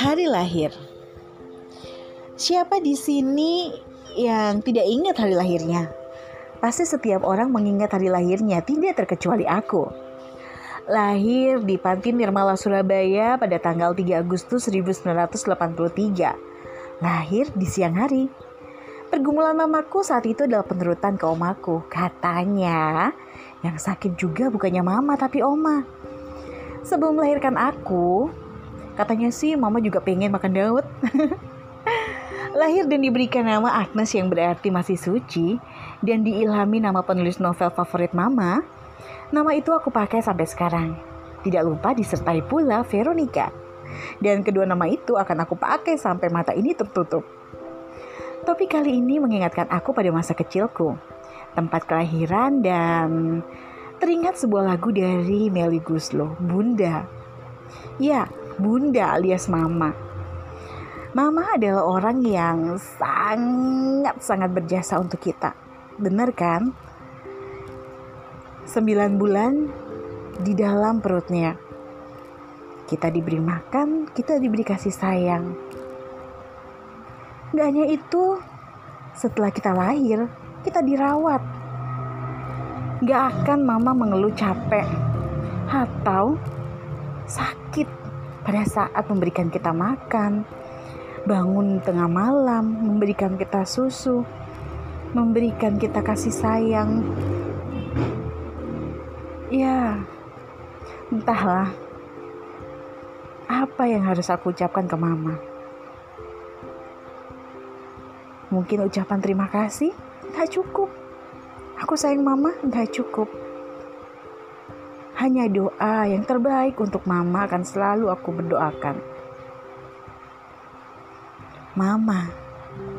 Hari lahir. Siapa di sini yang tidak ingat hari lahirnya? Pasti setiap orang mengingat hari lahirnya, tidak terkecuali aku. Lahir di Panti Nirmala Surabaya pada tanggal 3 Agustus 1983. Lahir di siang hari. Pergumulan mamaku saat itu adalah penurutan ke omaku. Katanya, yang sakit juga bukannya mama tapi oma. Sebelum melahirkan aku, Katanya sih mama juga pengen makan Daud. Lahir dan diberikan nama Agnes yang berarti masih suci dan diilhami nama penulis novel favorit mama. Nama itu aku pakai sampai sekarang. Tidak lupa disertai pula Veronica. Dan kedua nama itu akan aku pakai sampai mata ini tertutup. Topik kali ini mengingatkan aku pada masa kecilku, tempat kelahiran dan teringat sebuah lagu dari Melly Guslo, Bunda. Ya, bunda alias mama. Mama adalah orang yang sangat-sangat berjasa untuk kita. Benar kan? Sembilan bulan di dalam perutnya. Kita diberi makan, kita diberi kasih sayang. Gak hanya itu, setelah kita lahir, kita dirawat. Gak akan mama mengeluh capek atau sakit pada saat memberikan kita makan, bangun tengah malam, memberikan kita susu, memberikan kita kasih sayang. Ya, entahlah apa yang harus aku ucapkan ke mama. Mungkin ucapan terima kasih gak cukup. Aku sayang mama gak cukup. Hanya doa yang terbaik untuk mama akan selalu aku berdoakan. Mama,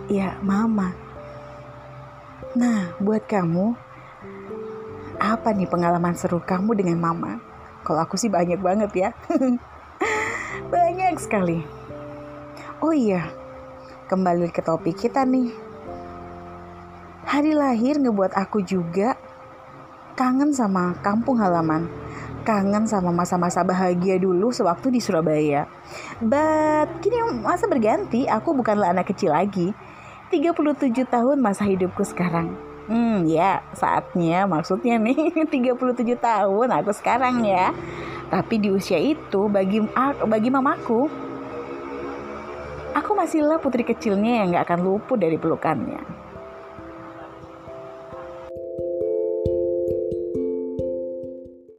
ya mama. Nah, buat kamu, apa nih pengalaman seru kamu dengan mama? Kalau aku sih banyak banget ya. banyak sekali. Oh iya, kembali ke topik kita nih. Hari lahir ngebuat aku juga kangen sama kampung halaman kangen sama masa-masa bahagia dulu sewaktu di Surabaya. But kini masa berganti, aku bukanlah anak kecil lagi. 37 tahun masa hidupku sekarang. Hmm, ya, saatnya maksudnya nih 37 tahun aku sekarang ya. Tapi di usia itu bagi bagi mamaku aku masihlah putri kecilnya yang gak akan luput dari pelukannya.